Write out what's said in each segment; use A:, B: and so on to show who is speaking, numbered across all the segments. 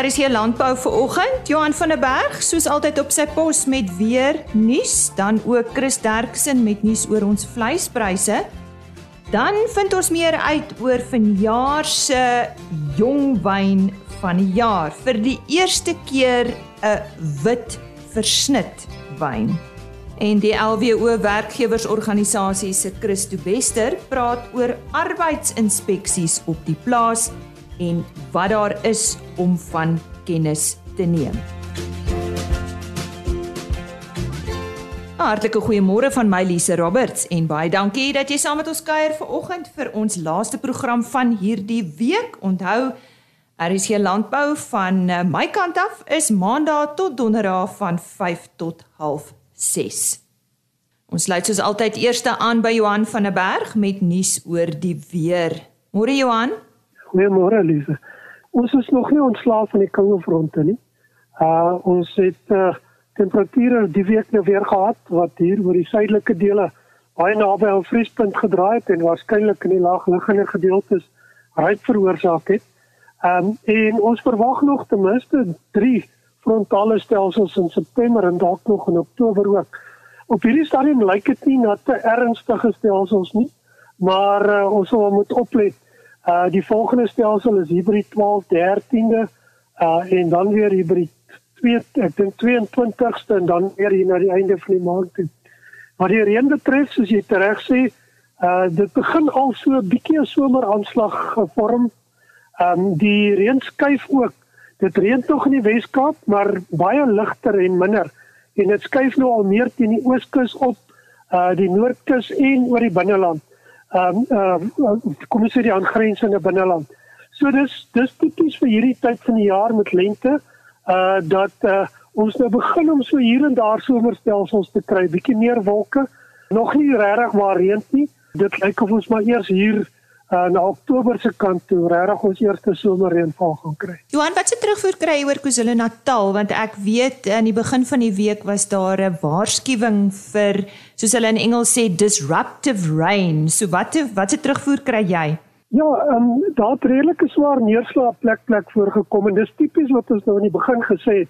A: Hier landbou vir oggend. Johan van der Berg, soos altyd op sy pos met weer nuus, dan ook Chris Derksen met nuus oor ons vleispryse. Dan vind ons meer uit oor vanjaar se jong wyn van die jaar. Vir die eerste keer 'n wit versnit wyn. En die LWO werkgewersorganisasie se Christo Wester praat oor arbeidsinspeksies op die plaas en wat daar is om van kennis te neem. Hartlike goeiemôre van my Lise Roberts en baie dankie dat jy saam met ons kuier vanoggend vir ons laaste program van hierdie week. Onthou, hier landbou van eh, my kant af is maandag tot donderdag van 5 tot 06:30. Ons sluit soos altyd eerste aan by Johan van der Berg met nuus oor die weer. Môre Johan?
B: Goeiemôre Lise. Ons is nog nie ontslaaf van die koue fronte nie. Uh ons het uh, temperature die week nou weer gehad wat hier oor die suidelike dele baie naby aan vriespunt gedraai het en waarskynlik in die laagliggende gedeeltes ryk veroorsaak het. Um en ons verwag nog ten minste 3 frontale stelsels in September en dalk nog in Oktober ook. Op hierdie stadium lyk dit nie na te ernstige stelsels nie, maar uh, ons sal moet oplet. Uh die volgende stelsel is hybrid 12 13de uh en dan weer hybrid 2 ek dink 22ste en dan weer hier na die einde van die maand toe. Wat die reën betref, soos jy reg sê, uh dit begin al so 'n bietjie 'n someraanslag gevorm. Um die reën skuif ook. Dit reën tog in die Wes-Kaap, maar baie ligter en minder en dit skuif nou al meer teen die ooskus op uh die noordkus en oor die binneland um uh kom ons sê die aangrensende binneland. So dis dis tipies vir hierdie tyd van die jaar met lente uh dat uh ons nou begin om so hier en daar somerstelsels te kry, bietjie meer wolke, nog nie regtig waar reën nie. Dit lyk of ons maar eers hier uh, na Oktober se kant toe regtig ons eerste somerreënval gaan kry.
A: Johan, wat se terugvoer kry jy oor KwaZulu-Natal want ek weet aan die begin van die week was daar 'n waarskuwing vir soos hulle in Engels sê disruptive rain. So wat wat se terugvoer kry jy?
B: Ja, ehm um, daar het redelike swaar neerslag plek plek voorgekom en dis tipies wat ons nou in die begin gesê het.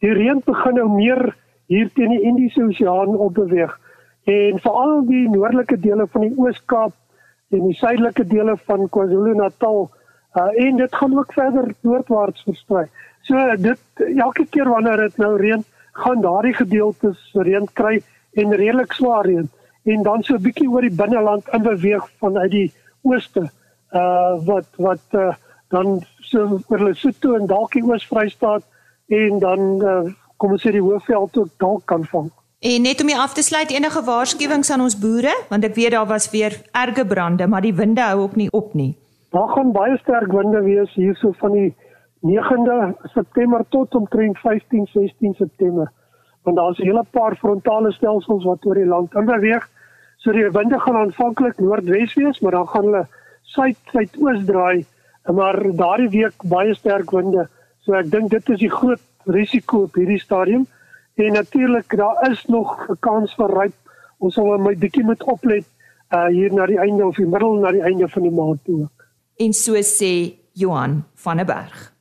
B: Die reën begin nou meer hier teen die Indiese Oseaan opbeweeg en veral die noordelike dele van die Oos-Kaap en die suidelike dele van KwaZulu-Natal uh, en dit gaan ook verder noordwaarts versprei. So dit elke keer wanneer dit nou reën, gaan daardie gedeeltes reën kry en redelik swaar reën en dan so 'n bietjie oor die binneland in beweeg vanuit die ooste uh wat wat uh, dan so oor Lesotho en dalk die Oos-Vrystaat en dan uh, kom ons sê die Hoëveld ook dalk kan vang.
A: En net om jy af te sluit enige waarskuwings aan ons boere want ek weet daar was weer erge brande maar die winde hou ook nie op nie.
B: Daar gaan baie sterk winde wees hierso van die 9de September tot omtrent 15 16 September. Want daar's 'n hele paar frontale stelsels wat oor die land beweeg. So die winde gaan aanvanklik noordwes wees, maar dan gaan hulle suid suidoos draai, maar daardie week baie sterk winde. So ek dink dit is die groot risiko op hierdie stadium. En natuurlik daar is nog 'n kans vir ryp. Ons sal maar 'n bietjie moet oplet uh hier na die einde of die middel na die einde van die maand toe.
A: En so sê Johan van der Berg.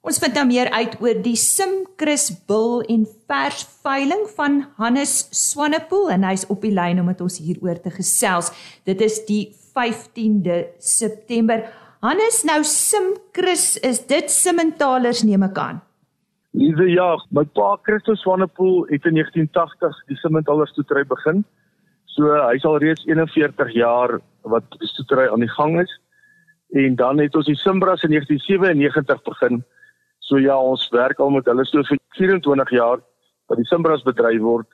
A: Ons vind nou meer uit oor die Simchrist bil en vers veiling van Hannes Swanepoel en hy's op die lyn om met ons hieroor te gesels. Dit is die 15de September. Hannes, nou Simchrist, is dit Simmentalers neem ek aan?
C: Liewe ja, my pa Christus Swanepoel het in 1980 die Simmentalers toetry begin. So hy sal reeds 41 jaar wat die toetry aan die gang is. En dan het ons die Simbras in 1997 begin. So ja, ons werk al met hulle so vir 24 jaar wat die Simbras bedryf word.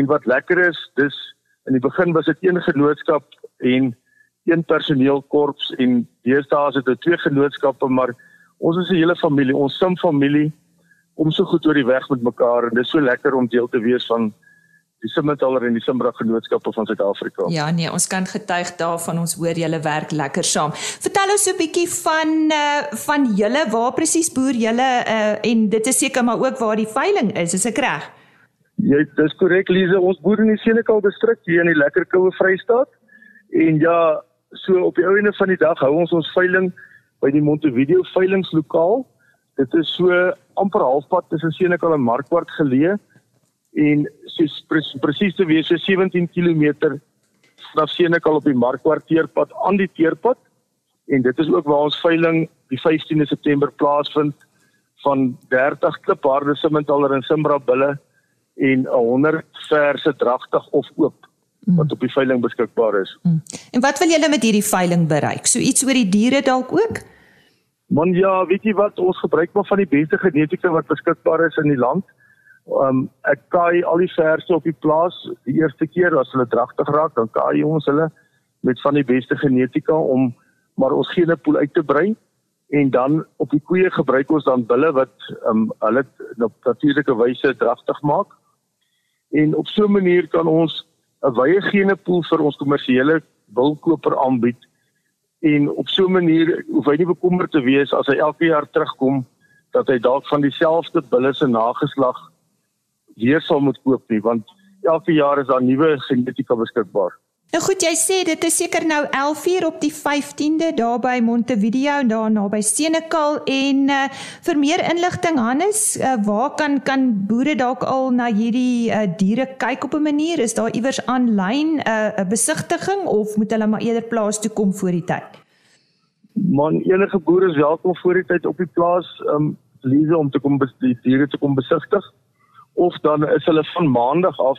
C: En wat lekker is, dis in die begin was dit een genootskap en een personeelkorps en deesdae is dit twee genootskappe, maar ons is 'n hele familie, ons Sim familie om so goed oor die weg met mekaar en dit is so lekker om deel te wees van die Simmetaler en die Simbra genootskappe van Suid-Afrika.
A: Ja nee, ons kan getuig daarvan ons hoor julle werk lekker saam. Vertel ons so 'n bietjie van uh van julle waar presies boer julle uh en dit is seker maar ook waar die veiling is, is ek reg?
C: Ja, dis korrek Lize, ons boer in die Senekal distrik hier in die lekker koue Vrystaat. En ja, so op die einde van die dag hou ons ons veiling by die Montevideo veilingslokaal Dit is so amper halfpad tussen Senekal en Markwart geleë en soos presies te wees so 17 km vanaf Senekal op die Markwart teerpad aan die teerpad en dit is ook waar ons veiling die 15de September plaasvind van 30 klipharde Simmentaler en Simbra bulle en 100 verse dragtig of oop mm. wat op die veiling beskikbaar is. Mm.
A: En wat wil julle met hierdie veiling bereik? So iets oor die diere dalk ook?
C: Man ja, weet jy wat ons gebruik maar van die beste genetika wat beskikbaar is in die land. Um ek kaai al die verse op die plaas die eerste keer as hulle dragtig raak, dan kaai ons hulle met van die beste genetika om maar ons gene pool uit te brei en dan op die koeie gebruik ons dan bulle wat um hulle op natuurlike wyse dragtig maak. En op so 'n manier kan ons 'n wye gene pool vir ons kommersiële wilkoper aanbied en op so 'n manier hoef hy nie bekommerd te wees as hy elke jaar terugkom dat hy dalk van dieselfde bulle se nageslag weer sal moet koop nie want elke jaar is daar nuwe genetika beskikbaar.
A: Nou goed, jy sê dit is seker nou 11uur op die 15de daar by Montevideo daar naby Senekal en uh, vir meer inligting Hannes, uh, waar kan kan boere dalk al na hierdie uh, diere kyk op 'n manier? Is daar iewers aanlyn 'n uh, besigtiging of moet hulle maar eerder plaas toe kom voor die tyd?
C: Man, enige boere is welkom voor die tyd op die plaas um lees om te kom die diere te kom besigtig of dan is hulle van maandag af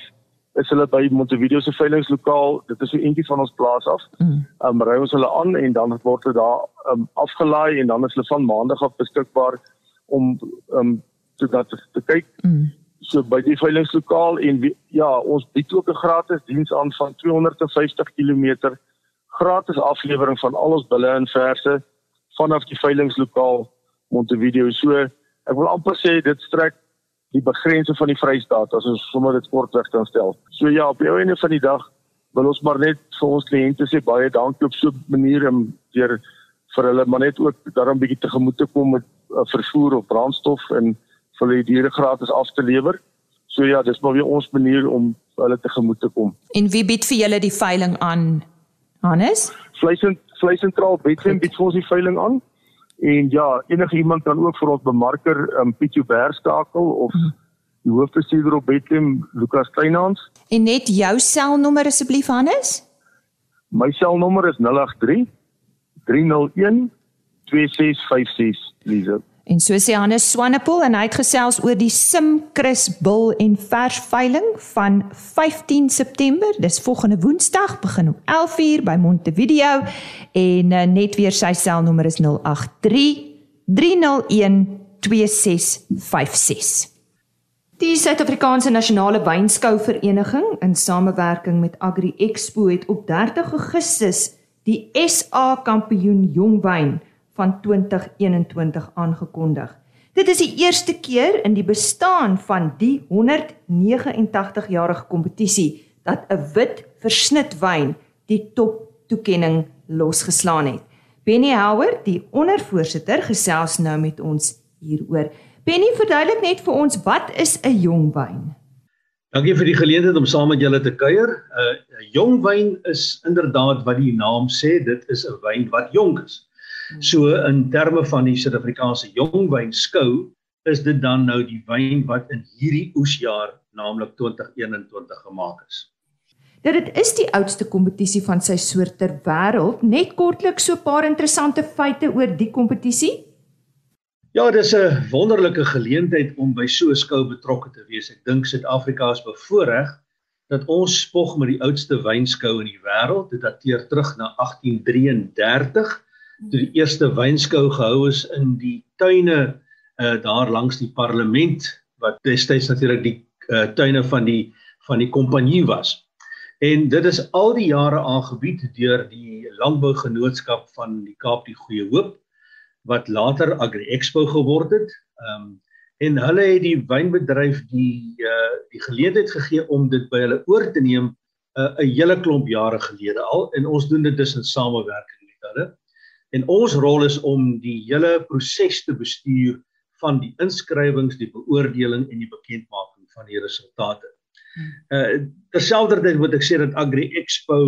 C: is hulle by Montevideo se veilingslokaal. Dit is so eentjie van ons plaas af. Mm. Um ry ons hulle aan en dan word hulle daar um afgelaai en dan is hulle van maandag af beskikbaar om um te dat te kyk. Mm. So by die veilingslokaal en ja, ons bied ook 'n gratis diens aan van 250 km gratis aflewering van al ons bulle en verse vanaf die veilingslokaal Montevideo. So ek wil amper sê dit strek die begrense van die Vrystaat as ons sommer dit kortweg kan stel. So ja, op die einde van die dag wil ons maar net vir ons kliënte sê baie dankie op so 'n manier om deur vir hulle maar net ook daarom bietjie tegemoet te kom met uh, vervoer of brandstof en vir hulle diere gratis af te lewer. So ja, dis maar weer ons manier om hulle tegemoet te kom.
A: En wie bied vir julle die veiling aan? Hannes?
C: Vleis en vleis sentraal bied vir ons die veiling aan. En ja, enige iemand kan ook vir ons bemarker um, Piet Joubert skakel of mhm. die hoofbestuurder op Bethlehem Lukas Kleinhans.
A: En net jou selnommer asseblief Hannes?
C: My selnommer is 083 301 2656 Lisa.
A: En so sê Hannes Swanepoel en hy het gesels oor die Sim Chris Bil en Vers veiling van 15 September. Dis volgende Woensdag begin om 11:00 by Montevideo en uh, net weer sy selnommer is 083 301 2656. Die Suid-Afrikaanse Nasionale Wynskou Vereniging in samewerking met Agri Expo het op 30 Augustus die SA Kampioen Jongwyn van 2021 aangekondig. Dit is die eerste keer in die bestaan van die 189-jarige kompetisie dat 'n wit versnit wyn die top toekenning losgeslaan het. Benny Howard, die ondervoorsitter, gesels nou met ons hieroor. Benny, verduidelik net vir ons wat is 'n jong wyn?
D: Dankie vir die geleentheid om saam met julle te kuier. 'n uh, Jong wyn is inderdaad wat die naam sê, dit is 'n wyn wat jonk is. So in terme van die Suid-Afrikaanse jongwyn skou is dit dan nou die wyn wat in hierdie oesjaar naamlik 2021 gemaak is.
A: Dat dit is die oudste kompetisie van sy soort ter wêreld. Net kortliks so 'n paar interessante feite oor die kompetisie.
D: Ja, dis 'n wonderlike geleentheid om by so 'n skou betrokke te wees. Ek dink Suid-Afrika is bevoorreg dat ons spog met die oudste wynskou in die wêreld. Dit dateer terug na 1833 toe die eerste wynskou gehou is in die tuine uh daar langs die parlement wat destyds natuurlik die uh, tuine van die van die kompanjie was. En dit is al die jare aangebied deur die landbougenootskap van die Kaap die Goeie Hoop wat later Agri Expo geword het. Ehm um, en hulle het die wynbedryf die uh die geleentheid gegee om dit by hulle oor te neem 'n uh, hele klomp jare gelede al en ons doen dit dus in samewerking met hulle. En ons rol is om die hele proses te bestuur van die inskrywings, die beoordeling en die bekendmaking van die resultate. Uh terselfdertyd moet ek sê dat Agri Expo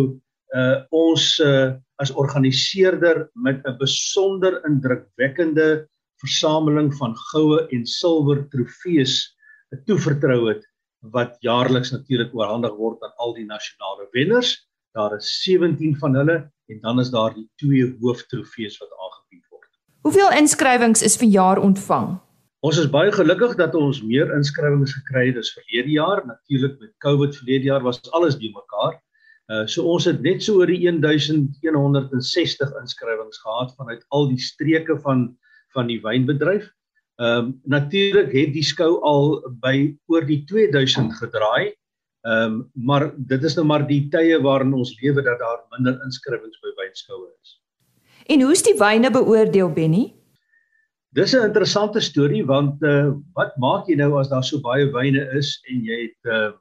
D: uh ons uh as organiseerder met 'n besonder indrukwekkende versameling van goue en silwer trofees toevertrou het wat jaarliks natuurlik oorhandig word aan al die nasionale wenners. Daar is 17 van hulle en dan is daar die twee hooftrofees wat aangebied word.
A: Hoeveel inskrywings is vanjaar ontvang?
D: Ons is baie gelukkig dat ons meer inskrywings gekry het as verlede jaar. Natuurlik met COVID verlede jaar was alles die mekaar. Uh so ons het net so oor die 1160 inskrywings gehad vanuit al die streke van van die wynbedryf. Ehm um, natuurlik het die skou al by oor die 2000 gedraai. Ehm um, maar dit is nou maar die tye waarin ons lewe dat daar minder inskrywings by wynskoue is.
A: En hoe is die wyne beoordeel Benny?
D: Dis 'n interessante storie want uh wat maak jy nou as daar so baie wyne is en jy het uh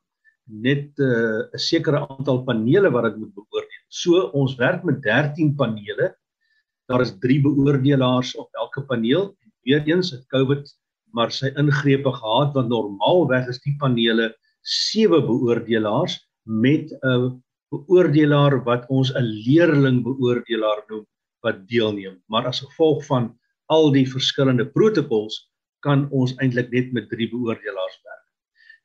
D: net uh, 'n uh, sekere aantal panele wat dit moet beoordeel. So ons werk met 13 panele. Daar is 3 beoordelaars op elke paneel. Weereens het COVID maar sy ingrepe gehad want normaalweg is die panele 7 beoordelaars met 'n beoordelaar wat ons 'n leerling beoordelaar noem wat deelneem. Maar as gevolg van al die verskillende protokols kan ons eintlik net met drie beoordelaars werk.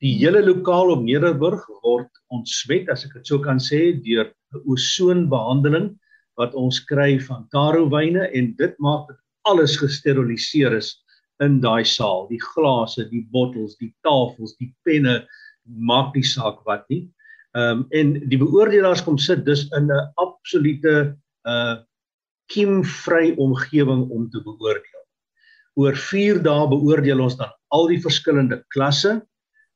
D: Die hele lokaal op Nederburg word ontsmet as ek dit sou kan sê deur 'n osoonbehandeling wat ons kry van taro wyne en dit maak dat alles gesteriliseer is in daai saal, die glase, die bottels, die tafels, die penne maak nie saak wat nie. Ehm um, en die beoordelaars kom sit dus in 'n absolute uh kiemvry omgewing om te beoordeel. Oor 4 dae beoordeel ons dan al die verskillende klasse.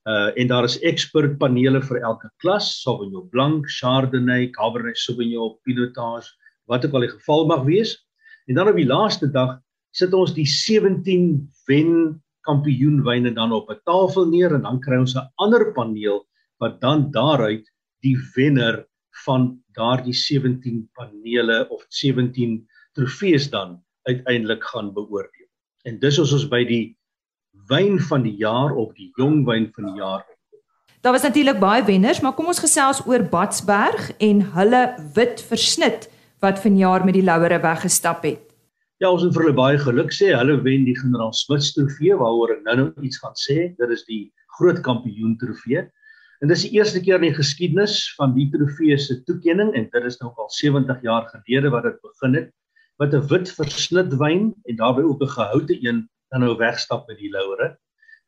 D: Uh en daar is ekspert panele vir elke klas, Sauvignon Blanc, Chardonnay, Cabernet Sauvignon, Pinotage, wat ook al die geval mag wees. En dan op die laaste dag sit ons die 17 wen kampioenwyne dan op 'n tafel neer en dan kry ons 'n ander paneel wat dan daaruit die wenner van daardie 17 panele of 17 trofees dan uiteindelik gaan beoordeel. En dis ons ons by die wyn van die jaar of die jong wyn van die jaar.
A: Daar was natuurlik baie wenners, maar kom ons gesels oor Batsberg en hulle wit versnit wat vanjaar met die Louere weggestap het.
D: Ja, ons moet vir hulle baie geluk sê. Hulle wen die Generaal Smith trofee waaroor ek nou-nou iets gaan sê. Dit is die groot kampioen trofee. En dis die eerste keer in die geskiedenis van die trofee se toekenning en dit is nou al 70 jaar gelede wat dit begin het wat 'n wit versnit wyn en daarbey ook 'n gehoute een dan nou wegstap met die Louere.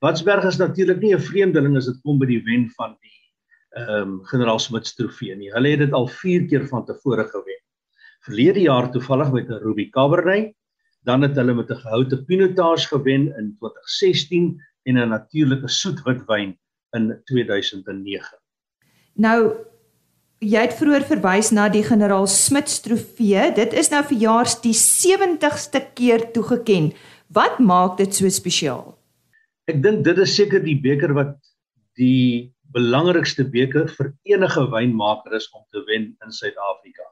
D: Watsberg is natuurlik nie 'n vreemdeling as dit kom by die wen van die ehm um, Generaal Smith trofee nie. Hulle het dit al 4 keer van tevore gewen. Verlede jaar toevallig met 'n Ruby Cabernet, dan het hulle met 'n gehoute Pinotage gewen in 2016 en 'n natuurlike soet wit wyn in 2009.
A: Nou jy het vroeër verwys na die generaal Smits trofee. Dit is nou verjaars die 70ste keer toegeken. Wat maak dit so spesiaal?
D: Ek dink dit is seker die beker wat die belangrikste beker vir enige wynmaker is om te wen in Suid-Afrika.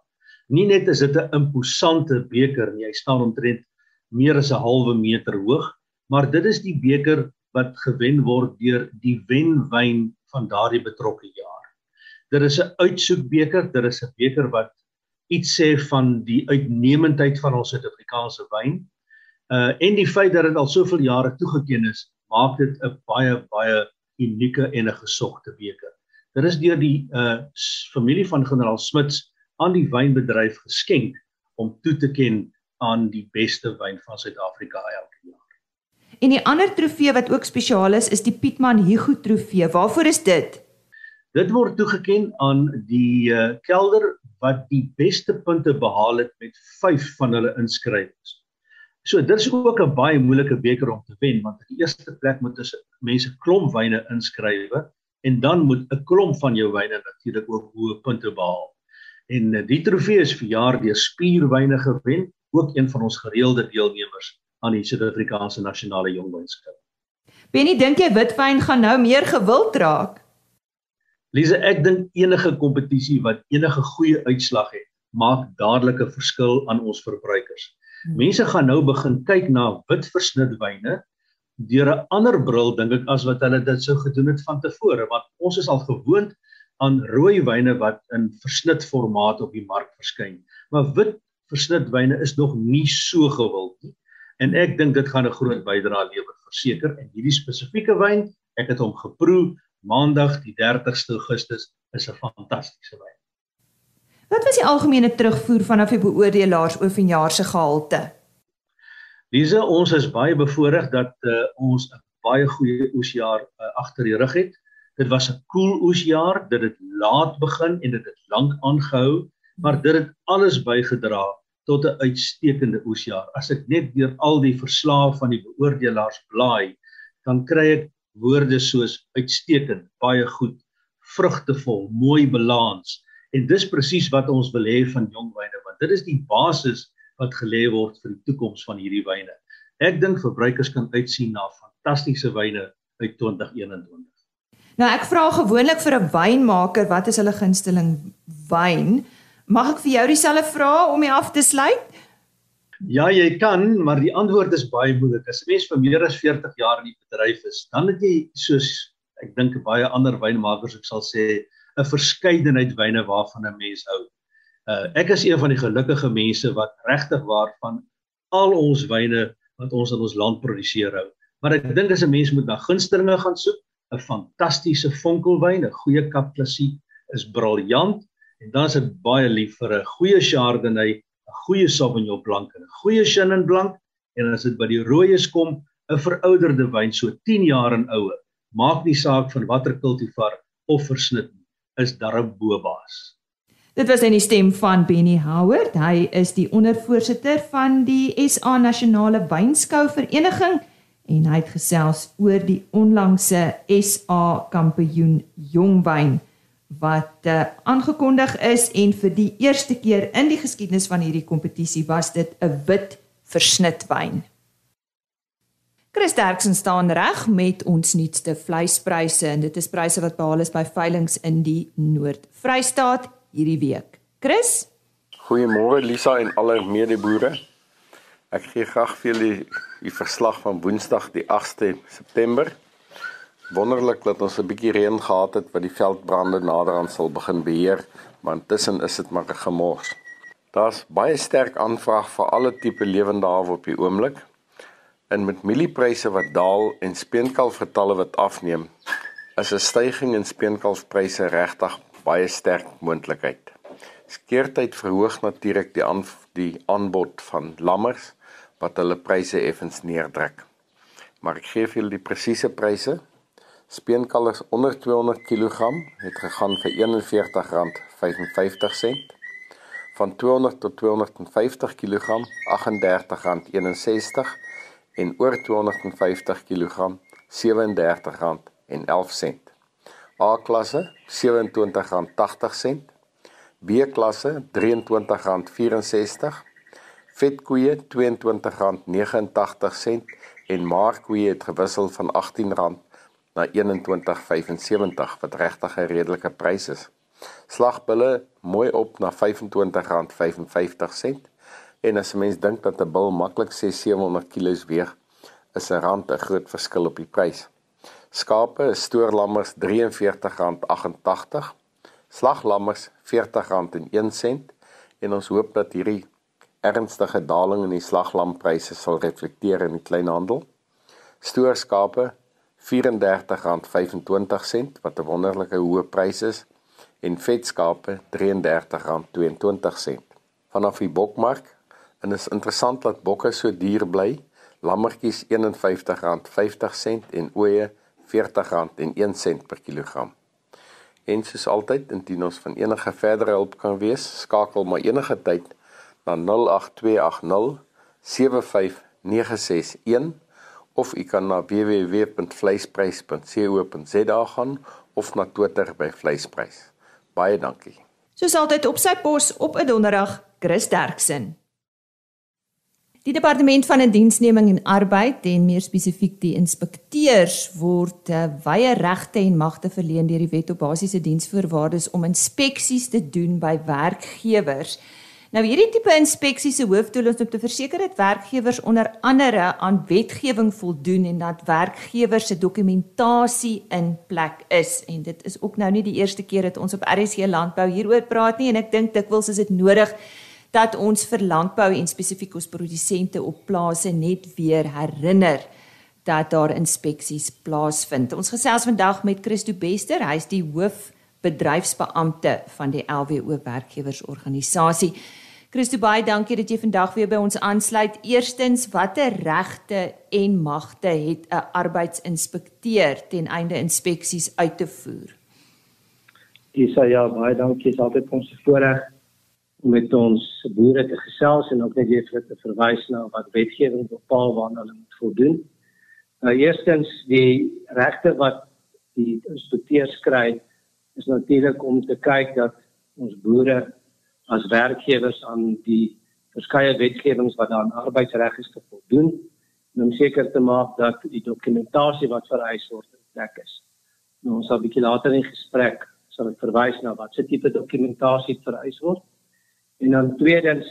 D: Nie net is dit 'n imposante beker nie, hy staan omtrent meer as 'n halwe meter hoog, maar dit is die beker wat gewen word deur die wenwyn van daardie betrokke jaar. Dit is 'n uitsoekbeker, dit is 'n beker wat iets sê van die uitnemendheid van ons Suid-Afrikaanse wyn. Uh en die feit dat dit al soveel jare toegeken is, maak dit 'n baie baie unieke en 'n gesogte beker. Dit is deur die uh familie van generaal Smits aan die wynbedryf geskenk om toe te ken aan die beste wyn van Suid-Afrika elke jaar.
A: En die ander trofee wat ook spesiaal is, is die Pietman Hugo trofee. Waarvoor is dit?
D: Dit word toegeken aan die uh, kelder wat die beste punte behaal het met 5 van hulle inskrywings. So dit is ook 'n baie moeilike beker om te wen want in die eerste plek moet ons mense klomp wyne inskrywe en dan moet 'n klomp van jou wyne natuurlik ook hoë punte behaal. En uh, die trofee is vir jaar deur Spierwyne gewen, ook een van ons gereelde deelnemers aan die Suid-Afrikaanse nasionale jongwynskou.
A: Benny, dink jy witwyn gaan nou meer gewild raak?
D: Lise, ek dink enige kompetisie wat enige goeie uitslag het, maak dadelik 'n verskil aan ons verbruikers. Hmm. Mense gaan nou begin kyk na wit versnitwyne deur 'n ander bril dink ek as wat hulle dit sou gedoen het van tevore, want ons is al gewoond aan rooi wyne wat in versnit formaat op die mark verskyn. Maar wit versnitwyne is nog nie so gewild nie. en ek dink dit gaan 'n groot bydrae lewer verseker en hierdie spesifieke wyn, ek het hom geproe Maandag die 30ste Augustus is 'n fantastiese wyn.
A: Wat was die algemene terugvoer vanaf die beoordelaars oor vanjaar se gehalte?
D: Lise, ons is baie bevoorreg dat uh, ons 'n baie goeie oesjaar uh, agter die rug het. Dit was 'n koel cool oesjaar, dit het laat begin en dit het lank aangehou, maar dit het alles bygedra tot 'n uitstekende oesjaar. As ek net deur al die verslae van die beoordelaars blaai, dan kry ek woorde soos uitstekend, baie goed, vrugtevol, mooi balans. En dis presies wat ons wil hê van jong wyne, want dit is die basis wat gelê word vir die toekoms van hierdie wyne. Ek dink verbruikers kan uitsien na fantastiese wyne uit 2021.
A: Nou ek vra gewoonlik vir 'n wynmaker wat is hulle gunsteling wyn? Mag ek vir jou dieselfde vra om jy af te sluit?
D: Ja, jy kan, maar die antwoord is baie moeilik. As 'n mens vir meer as 40 jaar in die bedryf is, dan het jy soos ek dink baie ander wynmakers ek sal sê 'n verskeidenheid wyne waarvan 'n mens hou. Uh ek is een van die gelukkige mense wat regtig waarvan al ons wyne wat ons in ons land produseer hou. Maar ek dink as 'n mens moet na gunstelinge gaan soek, 'n fantastiese vonkelwyn, 'n goeie Kap Klassiek is briljant en dan is dit baie lief vir 'n goeie Chardonnay 'n goeie Sauvignon Blanc en 'n goeie Chenin Blanc en as dit by die rooies kom, 'n verouderde wyn so 10 jaar en ouer. Maak nie saak van watter kultivar of versnit nie, is darm bobaas.
A: Dit was in die stem van Benny Howard. Hy is die ondervoorsitter van die SA Nasionale Wynskou Vereniging en hy het gesels oor die onlangse SA Kampioen Jongwyn wat uh, aangekondig is en vir die eerste keer in die geskiedenis van hierdie kompetisie was dit 'n wit versnitwyn. Chris Derksen staan reg met ons nuutste vleispryse en dit is pryse wat behaal is by veilinge in die Noord-Vrystaat hierdie week. Chris?
E: Goeiemôre Lisa en alle medeboere. Ek gee graag vir julle die verslag van Woensdag die 8ste September wonderlik dat ons 'n bietjie reën gehad het wat die veldbrande naderhand sal begin beheer, maar intussen is dit maar 'n gemors. Daar's baie sterk aanvraag vir alle tipe lewende hawe op die oomblik. En met mieliepryse wat daal en speenkalfgetalle wat afneem, is 'n stygings in speenkalfpryse regtig baie sterk moontlikheid. Skeertyd verhoog natuurlik die aan die aanbod van lammers wat hulle pryse effens neerdruk. Maar ek gee vir julle die presiese pryse Speenkalvers onder 200 kg het gegaan vir R41.55. Van 200 tot 250 kg R38.61 en oor 250 kg R37.11. A-klasse R27.80. B-klasse R23.64. Vetkoeie R22.89 en maarkoeie het gewissel van R18 na 21.75 wat regtig 'n redelike prys is. Slagbulle mooi op na R25.55 en as 'n mens dink dat 'n bil maklik 6-700 kg weeg, is 'n rand 'n groot verskil op die prys. Skape is stoorlammers R43.88, slaglammers R40.01 en ons hoop dat hierdie ernstige daling in die slaglampryse sal reflekteer in die kleinhandel. Stoorskape R34.25 wat 'n wonderlike hoë prys is en vetskape R33.22. Vanaf die bokmark en is interessant dat bokke so duur bly. Lammetjies R51.50 en ooe R40.01 per kilogram. En soos altyd, indien ons van enige verdere hulp kan wees, skakel maar enige tyd na 08280 75961 of u kan na www.vleisprys.co.za gaan of na Twitter by vleisprys. Baie dankie.
A: Soos altyd op sy pos op 'n donderdag, Chris Derksen. Die departement van indiensneming en arbeid en meer spesifiek die inspekteurs word uh, wye regte en magte verleen deur die wet op basiese diensvoorwaardes om inspeksies te doen by werkgewers. Nou hierdie tipe inspeksie se hoofdoel is om te verseker dat werkgewers onder andere aan wetgewing voldoen en dat werkgewers se dokumentasie in plek is. En dit is ook nou nie die eerste keer dat ons op RSC landbou hieroor praat nie en ek dink dikwels is dit nodig dat ons vir landbou en spesifiek ons produsente op plase net weer herinner dat daar inspeksies plaasvind. Ons gesels vandag met Christo Bester, hy's die hoof bedryfsbeampte van die LWO werkgewersorganisasie. Christo baie dankie dat jy vandag weer by ons aansluit. Eerstens, watter regte en magte het 'n arbeidsinspekteur ten einde inspeksies uit te voer?
F: Ja, baie dankie. Dit is altyd ons voorreg om met ons boere te gesels en ook net weer te verwys na wat wetgewing bepaal waarna hulle moet voldoen. Nou eerstens die regte wat die inspekteurs kry is natuurlik om te kyk dat ons boere as werkgewers aan die verskeie wetgewings wat aan arbeidsreg is te voldoen en om seker te maak dat die dokumentasie wat vereis word plek is. Nou ons sal 'n bietjie later in gesprek sal ek verwys na wat se tipe dokumentasie vereis word. En dan tweedens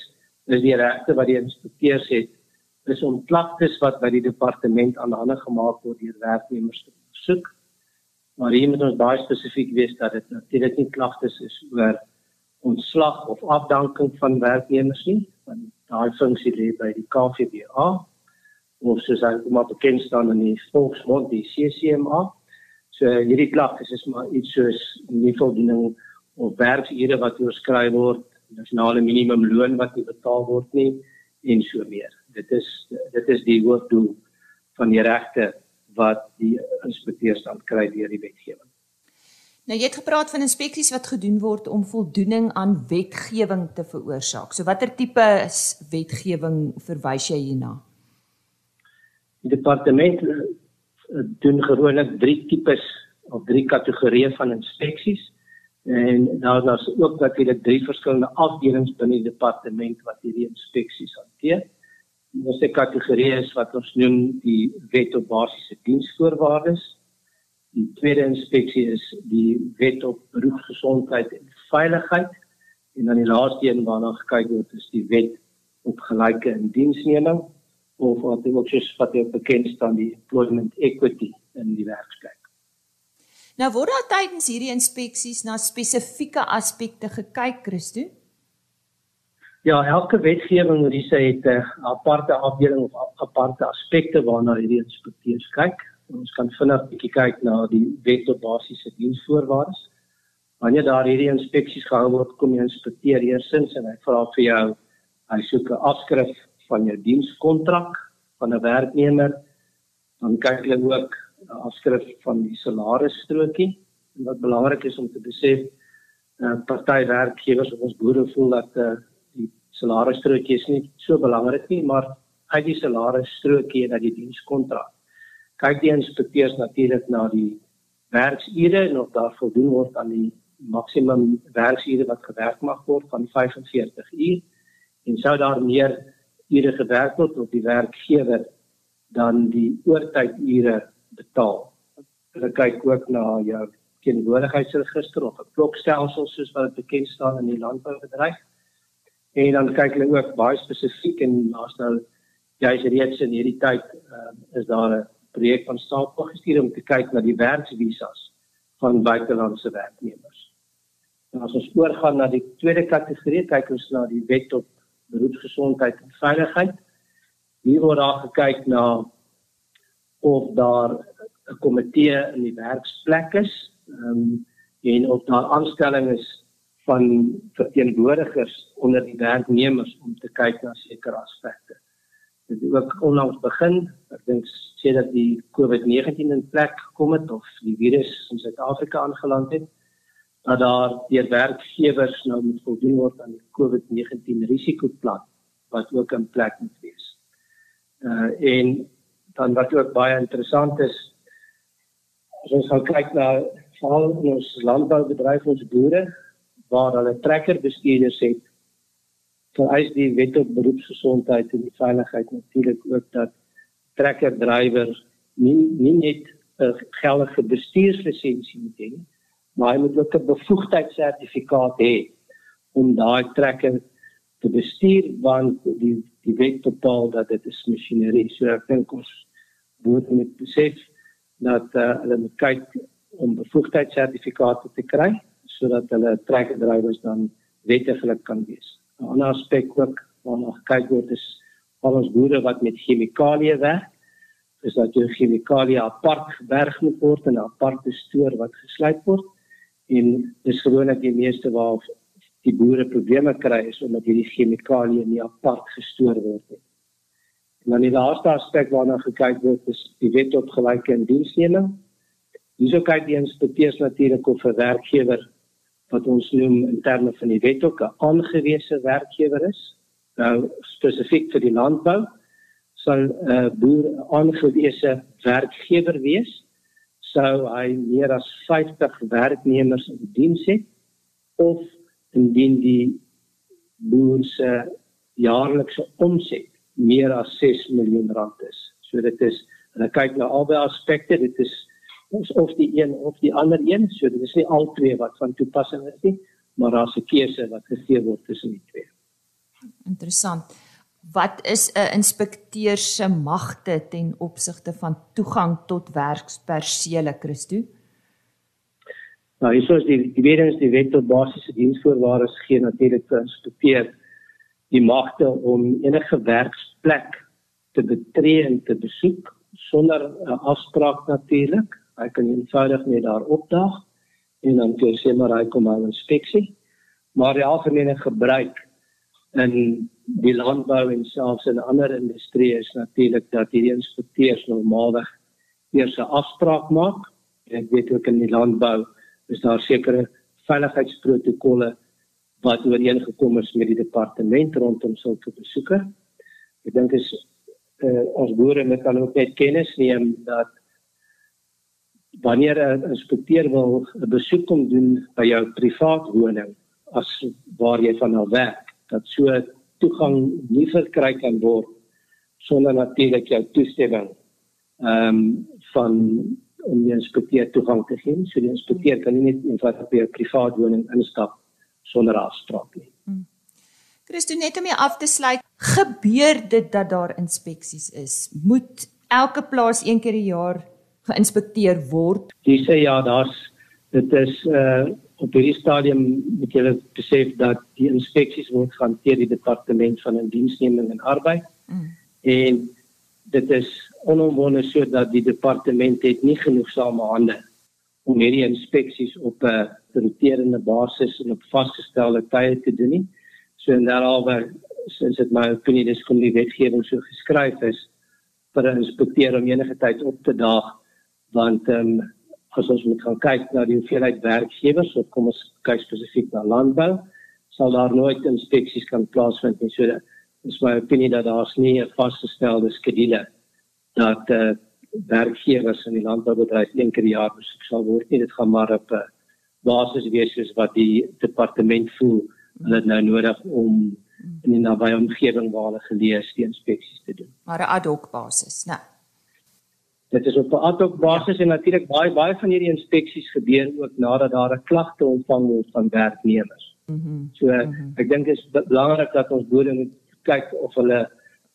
F: is die regte wat die inspekteurs het is om klagtes wat by die departement aan hande gemaak word deur werknemers te ondersoek maar hier moet ons baie spesifiek wees dat dit natuurlik nie klagtes is oor ontslag of afdanking van werknemers nie want daai funksie lê by die KVBA of soos hy kom op bekend staan in die volksmond die CCMA so hierdie klagtes is maar iets soos nie voldoening of werksure wat oorskry word nasionale minimum loon wat nie betaal word nie en so meer dit is dit is die hoofdoel van die regte wat die inspekteurs dan kry deur die wetgewing.
A: Nou jy het gepraat van inspeksies wat gedoen word om voldoening aan wetgewing te veroorsaak. So watter tipe wetgewing verwys jy hierna?
F: Die departement eh, doen gewoonlik drie tipes of drie kategorieë van inspeksies en daar is ook natuurlik drie verskillende afdelings binne die departement wat hierdie inspeksies hanteer. Die eerste kategorie is wat ons noem die wet op basiese diensvoorwaardes. Die tweede inspeksie is die wet op beroepsgesondheid en veiligheid. En dan die laaste een waarna gekyk word is die wet op gelyke indiensneming of wat ook soos wat jy bekend staan die employment equity in die werksplek.
A: Nou word daar tydens hierdie inspeksies na spesifieke aspekte gekyk, Christo?
F: Ja, elke wetgewing wat dis het 'n aparte afdeling of aparte aspekte waarna hierdie inspekteurs kyk. Ons kan vinnig 'n bietjie kyk na die wet op basiese diensvoorwaardes. Wanneer daar hierdie inspeksies gehou word, kom die inspekteur eersins en hy vra vir jou hy soek 'n afskrif van jou dienskontrak van 'n werknemer. Dan kyk hulle ook 'n afskrif van die salarisstrokie. En wat belangrik is om te besef, uh, party werkgewers of ons boere voel dat uh, salarisstrokie is nie so belangrik nie, maar uit die salarisstrokie en uit die dienskontrak kyk die inspekteurs natuurlik na die werksure en of daar voldoen word aan die maksimum werksure wat gewerk mag word van 45 uur en sou daar meer ure gewerk word op die werkgewer dan die oortydure betaal. Hulle kyk ook na jou teenwoordigheidsregister of 'n klokstelsel soos wat dit bekend staan in die landboubedryf en dan kyk hulle ook baie spesifiek en as nou jy's reeds in hierdie tyd uh, is daar 'n projek van staat gestuur om te kyk na die werksvisas van buitelandse werknemers. En as ons oorgaan na die tweede kategorie, kyk ons na die wet op beroepsgesondheid en veiligheid. Hier word daar gekyk na of daar 'n komitee in die werksplek is, ehm um, en of daar aanstelling is van verteenwoordigers onder die werknemers om te kyk na sekere aspekte. Dit ook onlangs begin, ek dink sê dat die COVID-19 in plek gekom het of die virus in Suid-Afrika aangeland het, dat daar deur werkgewers nou moet voldoen word aan die COVID-19 risikoplan wat ook in plek moet wees. Uh en dan wat ook baie interessant is, as ons gaan kyk na veral ons landboubedryf ons boere, waar hulle trekkerbestuurders het vereis die wet op beroepsgesondheid en die veiligheid natuurlik ook dat trekkerdrywers nie nie net 'n geldige bestuurslisensie moet hê maar hy moet ook 'n bevoegdheidssertifikaat hê om daai trekker te bestuur want die die wet bepaal dat dit is masjinerie. So ek dink ons moet met besef dat uh, hulle moet kyk om bevoegdheidssertifikate te kry sodat hulle trekkerdrywers dan wettiglik kan wees 'n ander aspek ook waarna gekyk word is al ons boere wat met chemikalieë werk. Dis dat jou chemikalieë apart geberg moet word in 'n aparte stoor wat gesluit word. En dis gewoonlik die meeste waar die boere probleme kry is omdat hierdie chemikalieë nie apart gestoor word nie. En dan die laaste aspek waarna gekyk word is die wet op gelyke indiensneming. Hierso kyk die inspekteurs natuurlik of 'n werkgewer wat ons noem in terme van die wet ook 'n aangewese werkgewer is. Nou spesifiek vir die landbou sal 'n uh, boer aangewese werkgewer wees sou hy meer as 50 werknemers in diens het of indien die boer se jaarlikse omset meer as 6 miljoen rand is. So dit is hulle kyk na albei aspekte, dit is ons of die een of die ander een, so dit is nie al twee wat van toepassing is nie, maar daar's 'n keuse wat gegee word tussen die twee.
A: Interessant. Wat is 'n inspekteur se magte ten opsigte van toegang tot werkspersele, Christo?
F: Nou, hier is die die wetens die wet tot basiese diensvoorwaardes gee natuurlik vir inspekteur die magte om enige werksplek te betree en te besoek sonder 'n afspraak natuurlik. Hy kan eenvoudig net daar opdaag en dan kan sê maar hy kom aan inspeksie. Maar die algemene gebruik in die landbou en selfs in ander industrieë is natuurlik dat hierdie inspekteurs normaalweg eers 'n afspraak maak. Ek weet ook in die landbou is daar sekere veiligheidsprotokolle wat ooreengekom is met die departement rondom sulke besoeke. Ek dink is uh, ons boere moet dan ook net kennis neem dat wanneer 'n inspekteur wil 'n besoek kom doen by jou privaat woning as waar jy van nou werk, dat so toegang nie verkry kan word sonder natuurlik jou toestemming ehm um, van om die inspekteur toegang te gee. So die inspekteur kan nie net eenvoudig by 'n privaat woning instap sonder afspraak nie. Hmm.
A: Christo net om hier af te sluit, gebeur dit dat daar inspeksies is? Moet elke plaas een keer 'n jaar geïnspekteer word?
F: Jy sê ja, daar's dit is uh op hierdie stadium moet jy besef dat die inspeksies word gehanteer die departement van indiensneming en arbeid. Mm. En dit is onomwonde sodat die departement het nie genoegsame hande om hierdie inspeksies op 'n roterende basis en op vasgestelde tye te doen nie. So en daaroor sins dit my opinie dis kom die wetgewing so geskryf is vir 'n inspekteur om enige tyd op te daag want ehm um, as ons moet gaan kyk na die hoeveelheid werkgewers of kom ons kyk spesifiek na landbou sal daar nooit inspeksies kan plaasvind nie. So dis my opinie dat daar's nie 'n vasgestelde skedule dat uh, werkgewers in die landboubedryf een keer per jaar besoek sal word nie. Dit gaan maar op 'n uh, basis wees soos wat die departement voel hulle nou nodig om in die nabye omgewing waar hulle gelees die inspeksies te doen.
A: Maar 'n ad hoc basis nou
F: dit is op 'n ad hoc basis ja. en natuurlik baie baie van hierdie inspeksies gebeur ook nadat daar 'n klagte ontvang word van werknemers mm -hmm. so mm -hmm. ek dink dit is belangrik dat ons boere moet kyk of hulle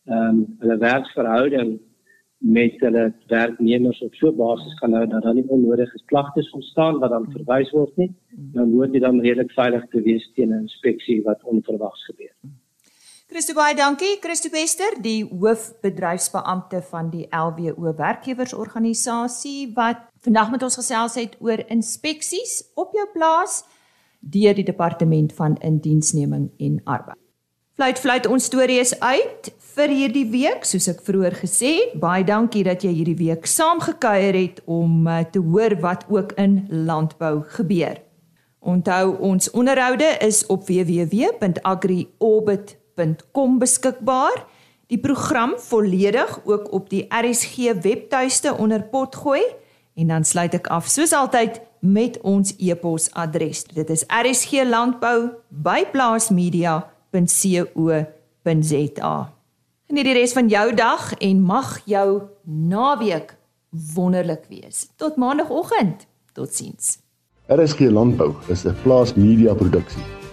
F: ehm um, hulle werksverhouding met hulle werknemers op so basis kan nou dat daar nie onnodige klagtes ontstaan wat dan verwys word nie. Dan moet dit dan redelik veilig te wees teen 'n inspeksie wat onverwags gebeur.
A: Christo baie dankie. Christo Bester, die hoofbedryfsbeampte van die LWO werkgewersorganisasie wat vandag met ons gesels het oor inspeksies op jou plaas deur die departement van indiensneming en arbeid. Fluit fluit ons storie is uit vir hierdie week, soos ek vroeër gesê het. Baie dankie dat jy hierdie week saamgekuier het om uh, te hoor wat ook in landbou gebeur. Onthou ons onderhoude is op www.agriorbit.com beskikbaar. Die program volledig ook op die RSG webtuiste onder potgooi en dan sluit ek af soos altyd met ons e-posadres. Dit is rsglandbou@plaasmedia.com www.rsg.co.za. Geniet die res van jou dag en mag jou naweek wonderlik wees. Tot maandagooggend. Totsiens.
G: RSG Landbou is 'n plaas media produksie